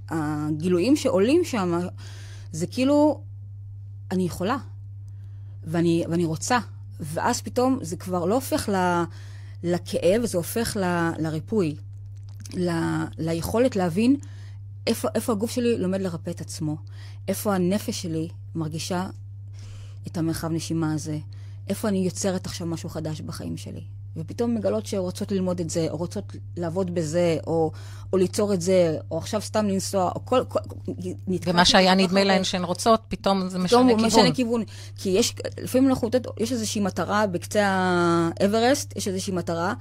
הגילויים שעולים שם, זה כאילו, אני יכולה, ואני, ואני רוצה. ואז פתאום זה כבר לא הופך ל, לכאב, זה הופך ל, לריפוי, ל, ליכולת להבין איפה, איפה הגוף שלי לומד לרפא את עצמו, איפה הנפש שלי מרגישה את המרחב נשימה הזה, איפה אני יוצרת עכשיו משהו חדש בחיים שלי. ופתאום מגלות שרוצות ללמוד את זה, או רוצות לעבוד בזה, או, או ליצור את זה, או עכשיו סתם לנסוע, או כל... כל ומה שהיה נדמה להן שהן רוצות, פתאום זה משנה כיוון. פתאום משנה כיוון. כי יש, לפעמים אנחנו יש איזושהי מטרה בקצה האברסט, יש איזושהי מטרה,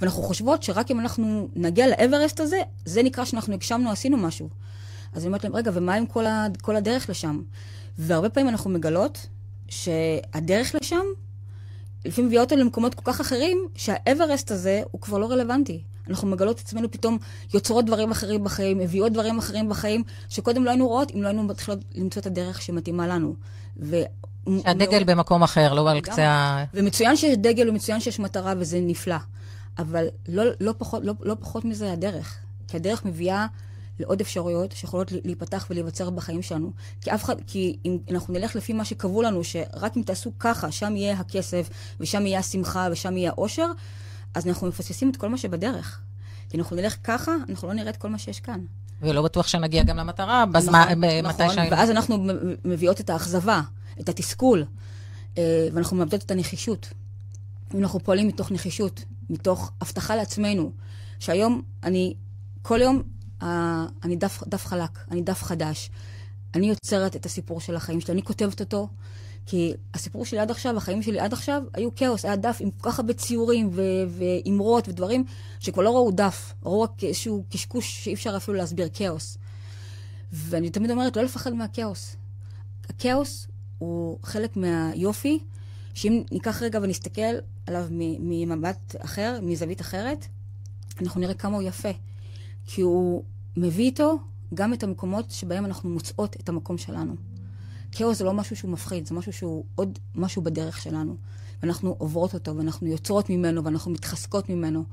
ואנחנו חושבות שרק אם אנחנו נגיע לאברסט הזה, זה נקרא שאנחנו הגשמנו, עשינו משהו. אז אני אומרת להם, רגע, ומה עם כל, ה, כל הדרך לשם? והרבה פעמים אנחנו מגלות שהדרך לשם לפעמים מביאה אותנו למקומות כל כך אחרים, שהאברסט הזה הוא כבר לא רלוונטי. אנחנו מגלות את עצמנו פתאום יוצרות דברים אחרים בחיים, מביאות דברים אחרים בחיים, שקודם לא היינו רואות אם לא היינו מתחילות למצוא את הדרך שמתאימה לנו. ו... שהדגל ו... במקום אחר, לא על קצה ה... ומצוין שיש דגל ומצוין שיש מטרה, וזה נפלא. אבל לא, לא, פחות, לא, לא פחות מזה הדרך. כי הדרך מביאה לעוד אפשרויות שיכולות להיפתח ולהיווצר בחיים שלנו. כי אף אחד, כי אם אנחנו נלך לפי מה שקבעו לנו, שרק אם תעשו ככה, שם יהיה הכסף, ושם יהיה השמחה, ושם יהיה האושר, אז אנחנו מפספסים את כל מה שבדרך. כי אנחנו נלך ככה, אנחנו לא נראה את כל מה שיש כאן. ולא בטוח שנגיע גם למטרה בזמן, נכון, מתי נכון, שהיינו. ואז אנחנו מביאות את האכזבה, את התסכול, אה, ואנחנו מאבדות את הנחישות. אם אנחנו פועלים מתוך נחישות, מתוך הבטחה לעצמנו, שהיום אני, כל יום אני דף, דף חלק, אני דף חדש. אני יוצרת את הסיפור של החיים שלי, אני כותבת אותו, כי הסיפור שלי עד עכשיו, החיים שלי עד עכשיו, היו כאוס, היה דף עם כל כך הרבה ציורים ואימרות ודברים, שכבר לא ראו דף, ראו רק איזשהו קשקוש שאי אפשר אפילו להסביר, כאוס. ואני תמיד אומרת, לא לפחד מהכאוס. הכאוס הוא חלק מהיופי, שאם ניקח רגע ונסתכל עליו ממבט אחר, מזווית אחרת, אנחנו נראה כמה הוא יפה. כי הוא מביא איתו גם את המקומות שבהם אנחנו מוצאות את המקום שלנו. כאוס זה לא משהו שהוא מפחיד, זה משהו שהוא עוד משהו בדרך שלנו. ואנחנו עוברות אותו, ואנחנו יוצרות ממנו, ואנחנו מתחזקות ממנו.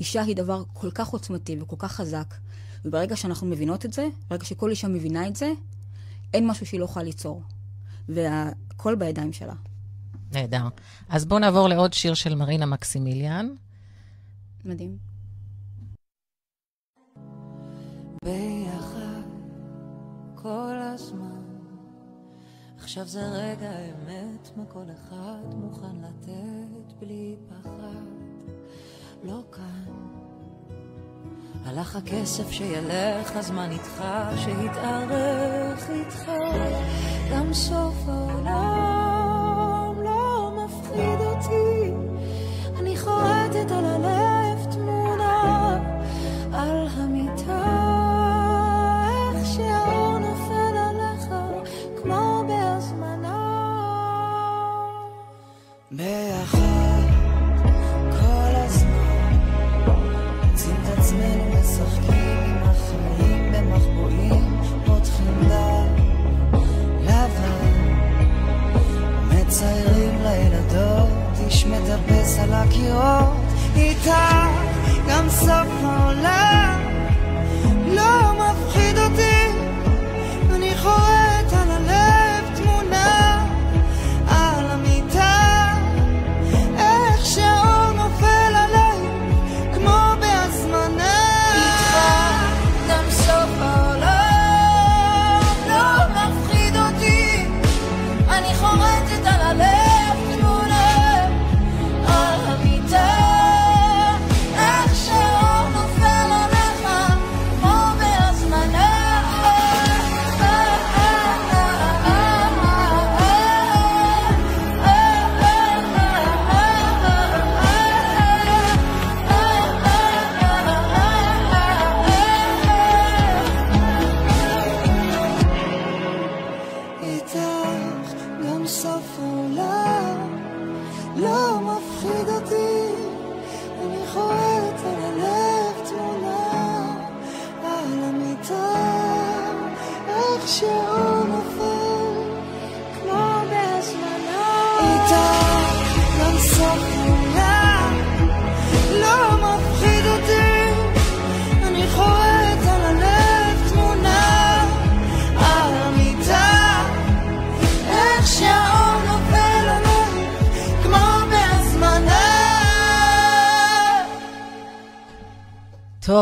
אישה היא דבר כל כך עוצמתי וכל כך חזק, וברגע שאנחנו מבינות את זה, ברגע שכל אישה מבינה את זה, אין משהו שהיא לא יכולה ליצור. והכל בידיים שלה. נהדר. אז בואו נעבור לעוד שיר של מרינה מקסימיליאן. מדהים. ביחד כל הזמן. עכשיו זה רגע האמת, מה כל אחד מוכן לתת בלי פחד. לא כאן. הלך הכסף שילך, הזמן איתך, שיתארך איתך. גם סוף העולם לא מפחיד אותי. אני חורטת על הלב להתגבס על הקירות, איתה גם סוף העולם לא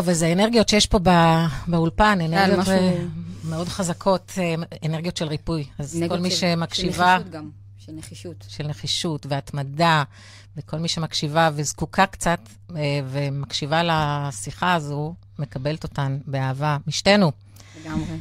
טוב, אז האנרגיות שיש פה בא, באולפן, אנרגיות משהו- מאוד חזקות, אה, אנרגיות של ריפוי. אז כל מי של- שמקשיבה, של נחישות גם, של נחישות. של נחישות והתמדה, וכל מי שמקשיבה וזקוקה קצת אה, ומקשיבה לשיחה הזו, מקבלת אותן באהבה משתנו. לגמרי.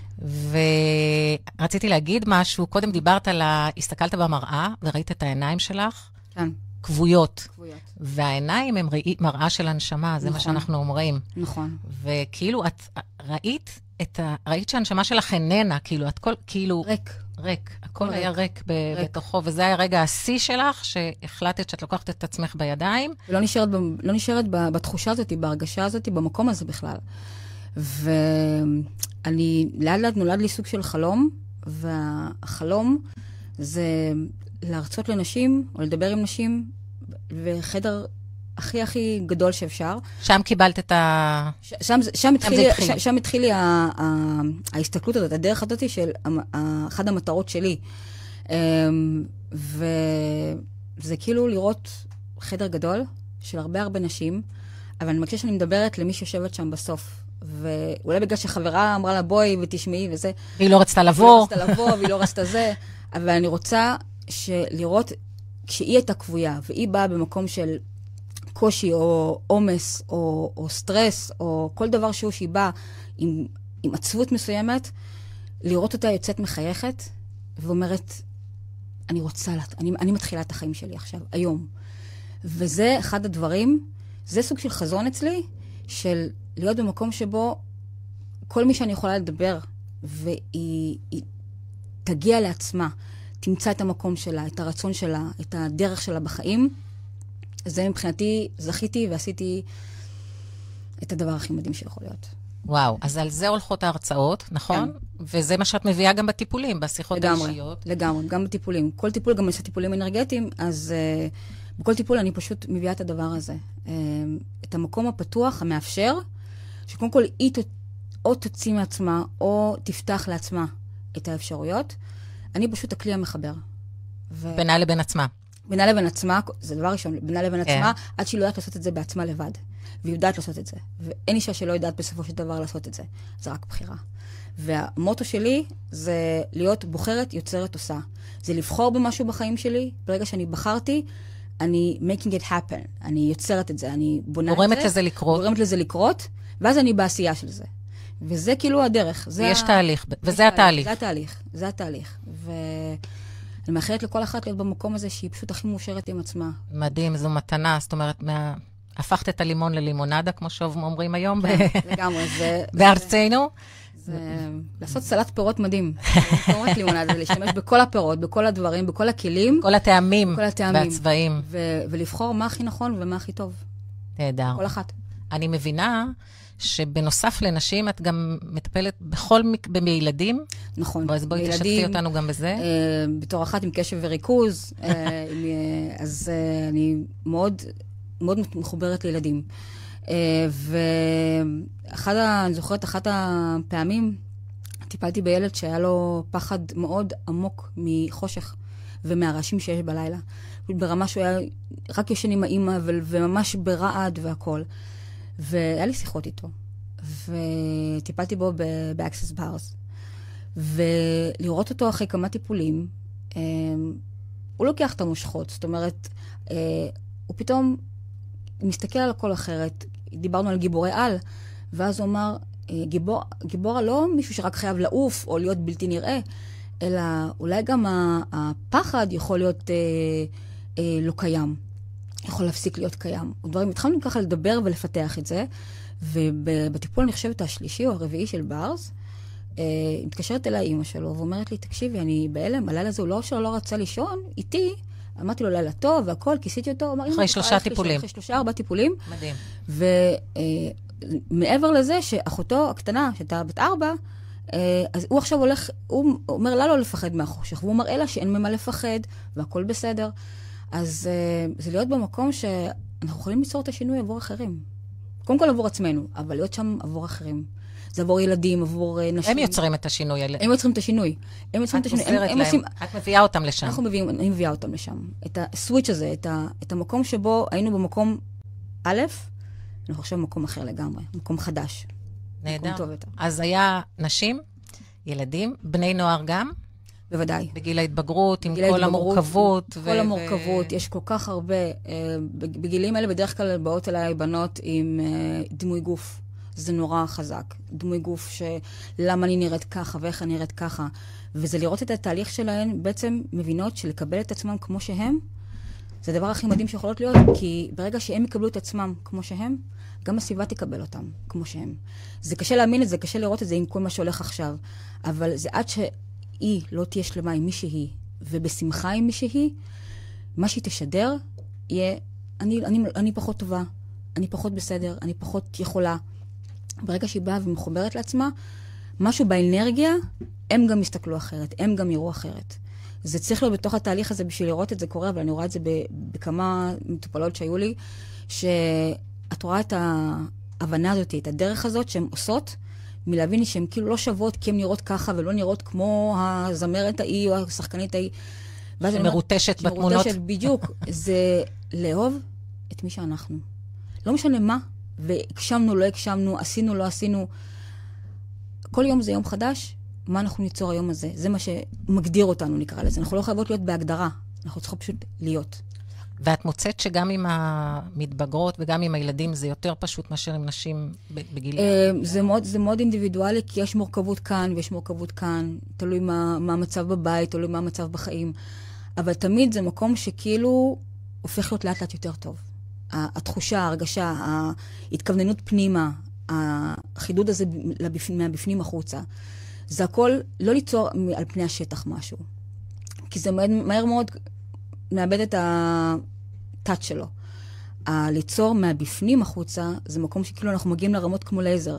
ורציתי להגיד משהו, קודם דיברת על ה... הסתכלת במראה וראית את העיניים שלך כן, כבויות. כבויות. והעיניים הם ראי, מראה של הנשמה, זה מה נכון. שאנחנו אומרים. נכון. וכאילו, את ראית את ה... ראית שהנשמה שלך איננה, כאילו, את כל... כאילו... ריק. ריק. הכל ריק. היה ריק ב- ריק. בתוכו, וזה היה רגע השיא שלך, שהחלטת שאת לוקחת את עצמך בידיים. ולא נשארת, ב- לא נשארת ב- בתחושה הזאת, בהרגשה הזאת, במקום הזה בכלל. ואני, לאט לאט נולד לי סוג של חלום, והחלום זה להרצות לנשים, או לדבר עם נשים, בחדר הכי הכי גדול שאפשר. שם קיבלת את ה... ש- שם, שם, התחיל, לי- התחיל. שם, שם התחיל לי ה- ה- ההסתכלות הזאת, הדרך הזאת של ה- אחת המטרות שלי. אמ, וזה כאילו לראות חדר גדול של הרבה הרבה נשים, אבל אני מרגישה שאני מדברת למי שיושבת שם בסוף. ואולי בגלל שחברה אמרה לה, בואי ותשמעי וזה, והיא לא רצתה והיא לבוא. לא רצתה לבוא, והיא לא רצתה זה, אבל אני רוצה לראות, כשהיא הייתה כבויה, והיא באה במקום של קושי, או עומס, או, או סטרס, או כל דבר שהוא שהיא באה עם, עם עצבות מסוימת, לראות אותה יוצאת מחייכת, ואומרת, אני רוצה, לת- אני, אני מתחילה את החיים שלי עכשיו, היום. וזה אחד הדברים, זה סוג של חזון אצלי, של להיות במקום שבו כל מי שאני יכולה לדבר, והיא היא תגיע לעצמה, תמצא את המקום שלה, את הרצון שלה, את הדרך שלה בחיים, זה מבחינתי, זכיתי ועשיתי את הדבר הכי מדהים שיכול להיות. וואו, אז על זה הולכות ההרצאות, נכון? וזה מה שאת מביאה גם בטיפולים, בשיחות לגמרי, האישיות. לגמרי, גם בטיפולים. כל טיפול, גם יש טיפולים אנרגטיים, אז uh, בכל טיפול אני פשוט מביאה את הדבר הזה. Uh, את המקום הפתוח, המאפשר, שקודם כל היא ת, או תוציא מעצמה, או תפתח לעצמה את האפשרויות. אני פשוט הכלי המחבר. ו... בינה לבין עצמה. בינה לבין עצמה, זה דבר ראשון, בינה לבין כן. עצמה, עד שהיא לא יודעת לעשות את זה בעצמה לבד. והיא יודעת לעשות את זה. ואין אישה שלא יודעת בסופו של דבר לעשות את זה. זה רק בחירה. והמוטו שלי זה להיות בוחרת, יוצרת, עושה. זה לבחור במשהו בחיים שלי, ברגע שאני בחרתי, אני making it happen. אני יוצרת את זה, אני בונה את זה. גורמת לזה לקרות. גורמת לזה לקרות, ואז אני בעשייה של זה. וזה כאילו הדרך. זה ויש ה- תהליך, וזה התהליך. זה התהליך, זה התהליך. ואני מאחלת לכל אחת להיות במקום הזה שהיא פשוט הכי מאושרת עם עצמה. מדהים, זו מתנה, זאת אומרת, מה... הפכת את הלימון ללימונדה, כמו שאומרים היום ב- לגמרי, זה... (laughs) בארצנו. זה לעשות סלט פירות מדהים. לא רק לימונדה, זה להשתמש בכל הפירות, בכל הדברים, בכל הכלים, כל הטעמים כל הטעמים. והצבעים. ו- ולבחור מה הכי נכון ומה הכי טוב. נהדר. כל אחת. אני מבינה שבנוסף לנשים, את גם מטפלת בכל. בילדים. נכון. אז בואי תשתפי אותנו גם בזה. אה, בתור אחת עם קשב וריכוז, אה, (laughs) אה, אז אה, אני מאוד, מאוד מחוברת לילדים. אה, ואחד, ה- אני זוכרת, אחת הפעמים טיפלתי בילד שהיה לו פחד מאוד עמוק מחושך ומהרעשים שיש בלילה. ברמה שהוא היה רק ישן עם האימא וממש ברעד והכול. והיה לי שיחות איתו, וטיפלתי בו ב-access bars. ולראות אותו אחרי כמה טיפולים, אה, הוא לוקח את המושכות, זאת אומרת, אה, הוא פתאום מסתכל על הכל אחרת. דיברנו על גיבורי על, ואז הוא אמר, אה, גיבור, גיבור לא מישהו שרק חייב לעוף או להיות בלתי נראה, אלא אולי גם הפחד יכול להיות אה, אה, לא קיים, יכול להפסיק להיות קיים. דברים, התחלנו ככה לדבר ולפתח את זה, ובטיפול, אני חושבת, השלישי או הרביעי של ברס, אה, מתקשרת אליי אימא שלו ואומרת לי, תקשיבי, אני בהלם, הלילה הזה הוא לא שלא לא רצה לישון איתי, אמרתי לו לילה טוב והכל, כיסיתי אותו, אמר, "אמא, אחרי שלושה ללכת לישון." טיפולים. אחרי שלושה, ארבעה טיפולים. מדהים. ומעבר לזה, שאחותו הקטנה, שהייתה בת ארבע, אה, אז הוא עכשיו הולך, הוא אומר לה לא לפחד מהחושך, והוא מראה לה שאין ממה לפחד, והכול בסדר. אז אה, זה להיות במקום שאנחנו יכולים ליצור את השינוי עבור אחרים. קודם כל עבור עצמנו, אבל להיות שם עבור אחרים. זה עבור ילדים, עבור אה, נשים. הם יוצרים את השינוי. הם יוצרים את השינינוי. הם יוצרים את את השינוי. עוזרת הם להם, עושים- את מביאה אותם לשם. אנחנו מביאים, אני מביאה אותם לשם. את הסוויץ' הזה, את, ה, את המקום שבו היינו במקום א', אנחנו עכשיו במקום אחר לגמרי, מקום חדש. נהדר. מקום טוב יותר. אז היה נשים, ילדים, בני נוער גם, בוודאי. בגיל ההתבגרות, עם בגיל כל ההתבגרות, המורכבות. עם כל המורכבות, יש כל כך הרבה. אה, בג- בגילים האלה בדרך כלל באות אליי בנות עם אה, דימוי גוף. זה נורא חזק. דימוי גוף של למה אני נראית ככה ואיך אני נראית ככה. וזה לראות את התהליך שלהן, בעצם מבינות שלקבל את עצמם כמו שהם, זה הדבר הכי מדהים שיכולות להיות, כי ברגע שהם יקבלו את עצמם כמו שהם, גם הסביבה תקבל אותם כמו שהם. זה קשה להאמין את זה, קשה לראות את זה עם כל מה שהולך עכשיו, אבל זה עד שהיא לא תהיה שלמה עם מי שהיא, ובשמחה עם מי שהיא, מה שהיא תשדר יהיה, אני, אני, אני פחות טובה, אני פחות בסדר, אני פחות יכולה. ברגע שהיא באה ומחוברת לעצמה, משהו באנרגיה, הם גם יסתכלו אחרת, הם גם יראו אחרת. זה צריך להיות בתוך התהליך הזה בשביל לראות את זה קורה, אבל אני רואה את זה בכמה מטופלות שהיו לי, שאת רואה את ההבנה הזאת, את הדרך הזאת שהן עושות, מלהבין שהן כאילו לא שוות כי הן נראות ככה ולא נראות כמו הזמרת ההיא או השחקנית ההיא. שמרוטשת בתמונות. שמרוטשת, בדיוק. (laughs) זה לאהוב את מי שאנחנו. לא משנה מה, והגשמנו, לא הגשמנו, עשינו, לא עשינו. כל יום זה יום חדש, מה אנחנו ניצור היום הזה? זה מה שמגדיר אותנו, נקרא לזה. אנחנו לא חייבות להיות בהגדרה, אנחנו צריכות פשוט להיות. ואת מוצאת שגם עם המתבגרות וגם עם הילדים זה יותר פשוט מאשר עם נשים בגיל... אה, זה מאוד, זה מאוד אינדיבידואלי, כי יש מורכבות כאן ויש מורכבות כאן, תלוי מה, מה המצב בבית, תלוי מה המצב בחיים. אבל תמיד זה מקום שכאילו הופך להיות לאט לאט יותר טוב. התחושה, ההרגשה, ההתכווננות פנימה, החידוד הזה לבפ- מהבפנים החוצה, זה הכל לא ליצור על פני השטח משהו. כי זה מהר, מהר מאוד מאבד את הטאט שלו. הליצור מהבפנים החוצה, זה מקום שכאילו אנחנו מגיעים לרמות כמו לייזר.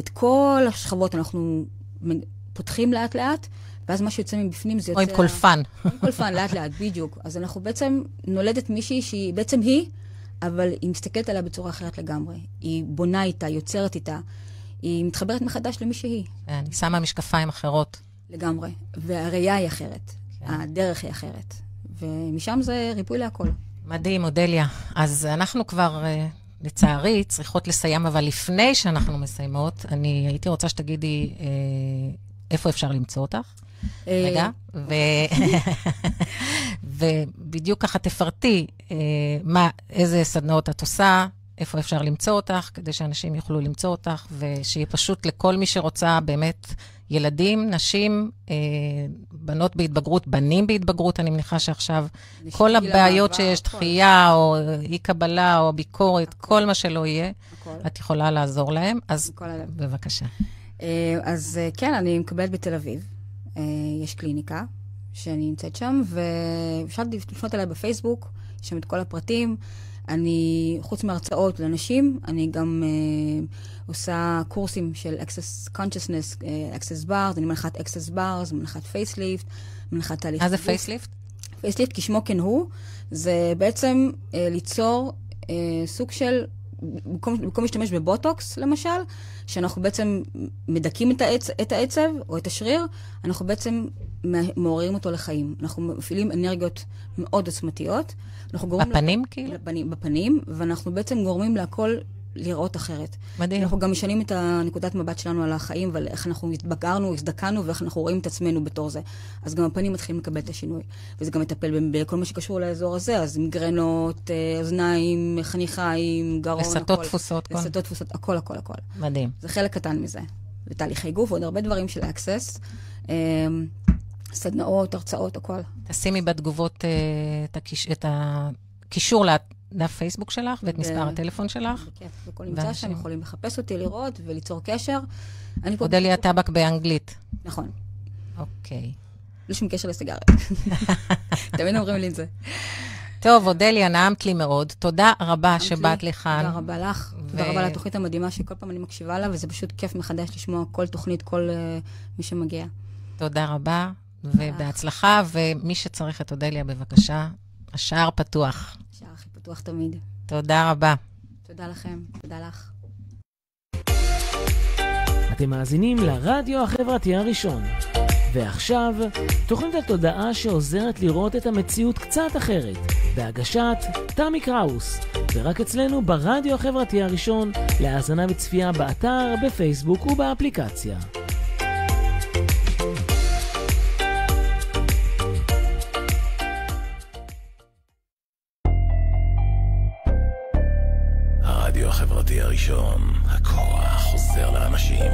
את כל השכבות אנחנו פותחים לאט לאט, ואז מה שיוצא מבפנים זה או יוצא... (laughs) עם קולפן. עם קולפן, לאט לאט, בדיוק. אז אנחנו בעצם, נולדת מישהי שהיא בעצם היא, אבל היא מסתכלת עליה בצורה אחרת לגמרי. היא בונה איתה, יוצרת איתה, היא מתחברת מחדש למי שהיא, אני שמה משקפיים אחרות. לגמרי. והראייה היא אחרת, כן. הדרך היא אחרת. ומשם זה ריפוי להכל. מדהים, אודליה. אז אנחנו כבר, אה, לצערי, צריכות לסיים, אבל לפני שאנחנו מסיימות, אני הייתי רוצה שתגידי אה, איפה אפשר למצוא אותך. אה, רגע. ו... (laughs) ובדיוק ככה תפרטי אה, מה, איזה סדנאות את עושה, איפה אפשר למצוא אותך, כדי שאנשים יוכלו למצוא אותך, ושיהיה פשוט לכל מי שרוצה באמת ילדים, נשים, אה, בנות בהתבגרות, בנים בהתבגרות, אני מניחה שעכשיו כל הבעיות המעבר, שיש, הכל. דחייה או אי-קבלה או ביקורת, כל מה שלא יהיה, הכל. את יכולה לעזור להם. אז. בבקשה. אה, אז אה, כן, אני מקבלת בתל אביב. אה, יש קליניקה שאני נמצאת שם, ואפשר לפנות אליי בפייסבוק, יש שם את כל הפרטים. אני, חוץ מהרצאות לאנשים, אני גם אה, עושה קורסים של Access Consciousness, אה, Access Bars, אני מנחת Access Bars, מנחת facelift, מנחת תהליך... מה זה. facelift? facelift, כשמו כן הוא, זה בעצם אה, ליצור אה, סוג של, במקום, במקום להשתמש בבוטוקס, למשל, שאנחנו בעצם מדכאים את, העצ, את העצב או את השריר, אנחנו בעצם מעוררים אותו לחיים. אנחנו מפעילים אנרגיות מאוד עוצמתיות. אנחנו גורמים... בפנים, לה- כאילו? לפנים, בפנים, ואנחנו בעצם גורמים להכל לראות אחרת. מדהים. אנחנו גם משנים את הנקודת מבט שלנו על החיים ועל איך אנחנו התבגרנו, הזדקנו ואיך אנחנו רואים את עצמנו בתור זה. אז גם הפנים מתחילים לקבל את השינוי. וזה גם מטפל בכל מה שקשור לאזור הזה, אז מיגרנות, אה, אוזניים, חניכיים, גרון, לסתות הכל. תפוסות, כל- לסתות תפוסות, הכל, הכל, הכל. מדהים. זה חלק קטן מזה. ותהליכי גוף ועוד הרבה דברים של access. סדנאות, הרצאות, הכל. תשימי בתגובות אה, את הקיש- את הקישור לדף פייסבוק שלך ואת מספר הטלפון שלך. בכיף, הכל נמצא ואנשים- שם, יכולים לחפש אותי, לראות וליצור קשר. אני פה... אודליה טבק באנגלית. נכון. אוקיי. בלי שום קשר לסיגריה. (laughs) תמיד אומרים לי את זה. טוב, אודליה, נעמת לי מאוד. תודה רבה שבאת. לכאן. תודה רבה לך. תודה רבה על התוכנית המדהימה שכל פעם אני מקשיבה לה, וזה פשוט כיף מחדש לשמוע כל תוכנית, כל uh, מי שמגיע. תודה רבה, ובהצלחה, ומי שצריך את אודליה, בבקשה, השער פתוח. השער הכי פתוח תמיד. תודה רבה. תודה לכם, תודה לך. אתם מאזינים לרדיו החברתי הראשון. ועכשיו, תוכנית התודעה שעוזרת לראות את המציאות קצת אחרת, בהגשת תמי קראוס, ורק אצלנו ברדיו החברתי הראשון, להאזנה וצפייה באתר, בפייסבוק ובאפליקציה. הראשון, הכוח חוזר לאנשים.